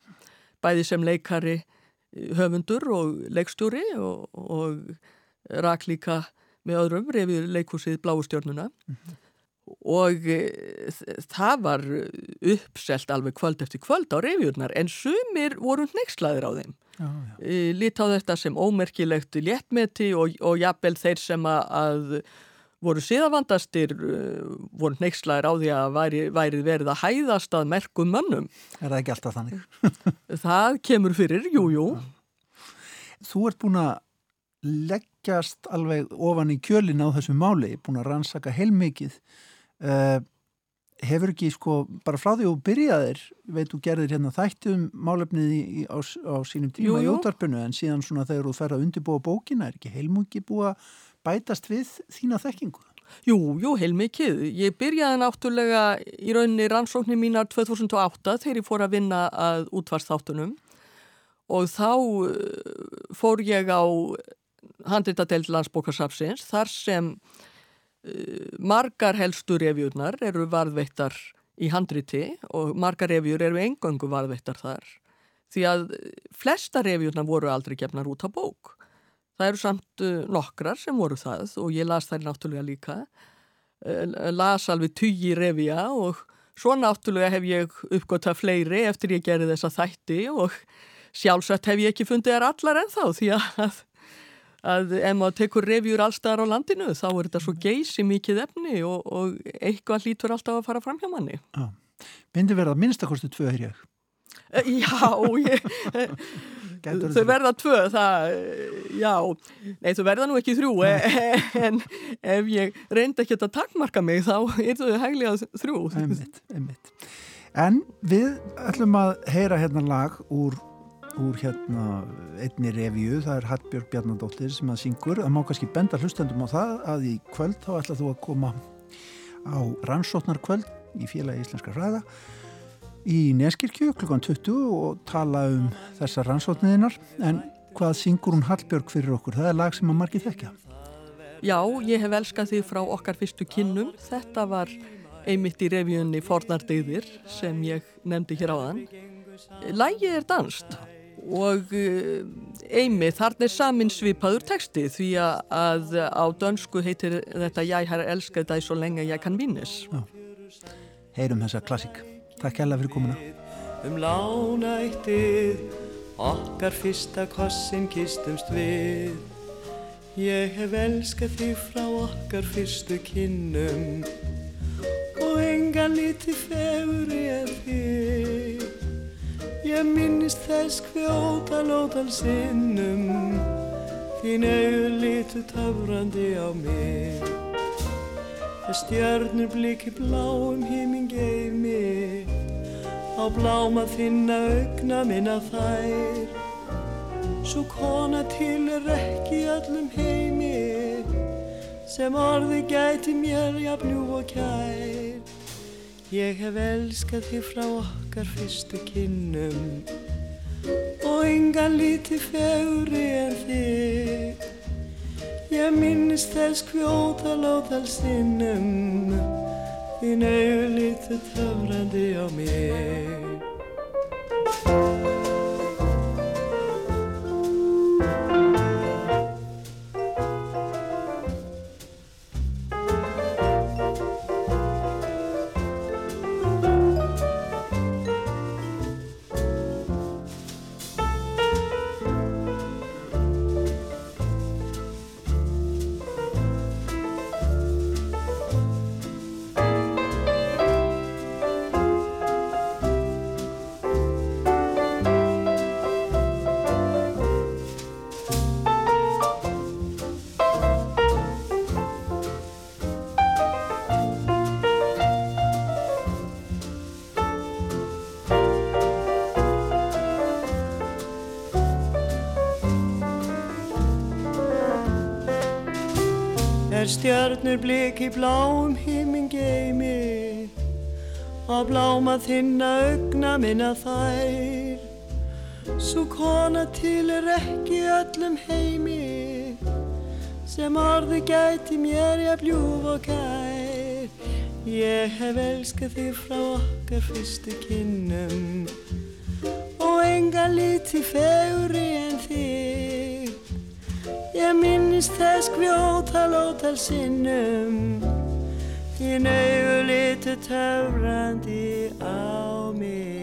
bæði sem leikari eh, höfundur og leikstjóri og, og rak líka með öðrum revjuleikúsið Bláustjörnuna mm -hmm og e, það var uppselt alveg kvöld eftir kvöld á revjurnar en sumir voru nexlaðir á þeim já, já. E, lít á þetta sem ómerkilegt léttmeti og, og jafnvel þeir sem að voru síðavandastir e, voru nexlaðir á því að væri, væri verið að hæðast að merkum mönnum Er það ekki alltaf þannig? það kemur fyrir, jújú jú. Þú ert búin að leggjast alveg ofan í kjölin á þessu máli, búin að rannsaka heilmikið uh, hefur ekki sko bara frá því að byrjaðir, veit þú gerðir hérna þættum málefnið í, í, á, á sínum tíma jú, jú. í ótarpinu en síðan svona þegar þú fer að undirbúa bókina er ekki heilmikið búið að bætast við þína þekkingu? Jú, jú, heilmikið. Ég byrjaði náttúrulega í rauninni rannsóknir mínar 2008 þegar ég fór að vinna að útvarsþáttunum og þá uh, fór ég á handritadelt landsbókarsafsins þar sem margar helstu revjurnar eru varðveittar í handriti og margar revjur eru engöngu varðveittar þar því að flesta revjurnar voru aldrei gefnar út á bók. Það eru samt uh, nokkrar sem voru það og ég las þær náttúrulega líka. Uh, las alveg tugi revja og svo náttúrulega hef ég uppgötað fleiri eftir ég gerði þessa þætti og sjálfsagt hef ég ekki fundið þær allar en þá því að að ef maður tekur revjur allstaðar á landinu þá er þetta svo geysi mikið efni og, og eitthvað hlítur alltaf að fara fram hjá manni. Já. Myndi verða minnstakostu tvö, hér ég? Já, ég, þau verða tvö, það, já, nei þau verða nú ekki þrjú, en ef ég reyndi ekki að takmarka mig þá er þau hæglega þrjú. Einmitt, einmitt. En við ætlum að heyra hérna lag úr, úr hérna einni revíu, það er Hallbjörg Bjarnadóttir sem að syngur, það má kannski benda hlustendum á það að í kvöld þá ætla þú að koma á rannsóknarkvöld í félagi Íslenska fræða í Neskirkju klukkan 20 og tala um þessar rannsókniðinar en hvað syngur hún Hallbjörg fyrir okkur? Það er lag sem að margi þekkja. Já, ég hef elskað því frá okkar fyrstu kinnum. Þetta var einmitt í revíunni Fornardeyðir sem ég nefndi hér á þann. Lægið er danst og uh, einmitt þarna er samin svipaður texti því að á dönsku heitir þetta Ég har elskað það svo lenge ég kann vinnes. Já. Heyrum þessa klassík. Takk hella fyrir komuna. Um lánættið, okkar fyrsta kossin kistumst við. Ég hef elskað þig frá okkar fyrstu kinnum og engan liti fegur ég þig. Ég minnist þess hvjóta lótal sinnum, þín auður litu töfrandi á mig. Það stjörnur bliki bláum híming geimi Á bláma þinna augna minna þær. Svo kona til er ekki öllum heimi Sem orði gæti mér jafnjú og kær Ég hef elskað þig frá okkar fyrstu kinnum Og engan líti fegri en þig. Ég minnist þess kvjóta lóðal sinnum Þín auður litur töfrandi á mig er stjörnur bliki bláum himmin geimi. Og bláma þinna augna minna þær. Svo kona til er ekki öllum heimi sem orði gæti mér ég bljúf og kær. Ég hef elskað þig frá okkar fyrstu kinnum og enga líti fegri en þig Ég minnist þess grjóta lótal sinnum. Þín auðu litur töfrandi á mig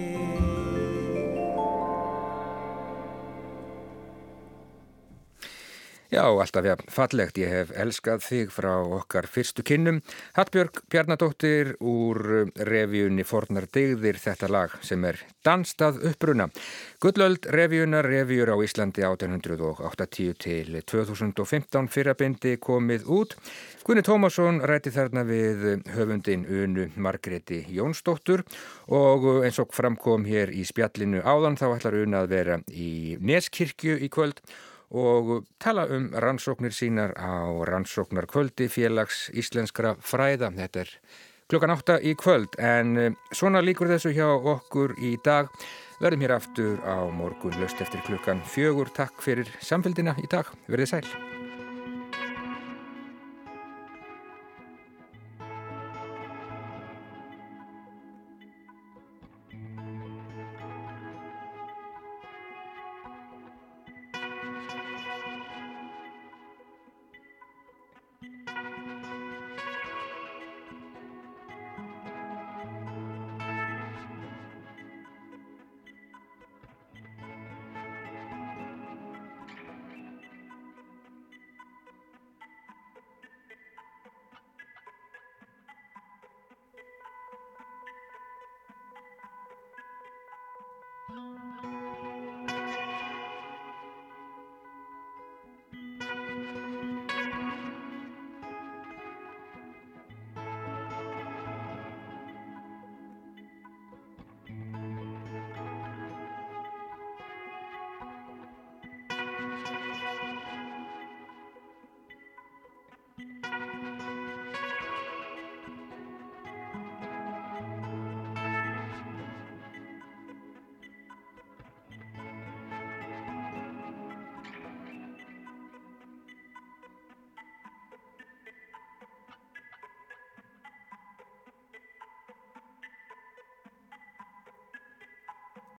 Já, alltaf ja, fallegt. Ég hef elskað þig frá okkar fyrstu kinnum. Hallbjörg Bjarnadóttir úr revíunni Fornar Digðir þetta lag sem er Danstað uppruna. Gullöld revíunar revíur á Íslandi 1880 til 2015 fyrrabindi komið út. Gunni Tómasson ræti þarna við höfundin Unu Margreti Jónsdóttur og eins og framkom hér í spjallinu áðan þá ætlar Una að vera í Neskirkju í kvöld og tala um rannsóknir sínar á rannsóknarkvöldi félags íslenskra fræða. Þetta er klukkan átta í kvöld en svona líkur þessu hjá okkur í dag. Verðum hér aftur á morgun löst eftir klukkan fjögur. Takk fyrir samfélgina í dag. Verðið sæl.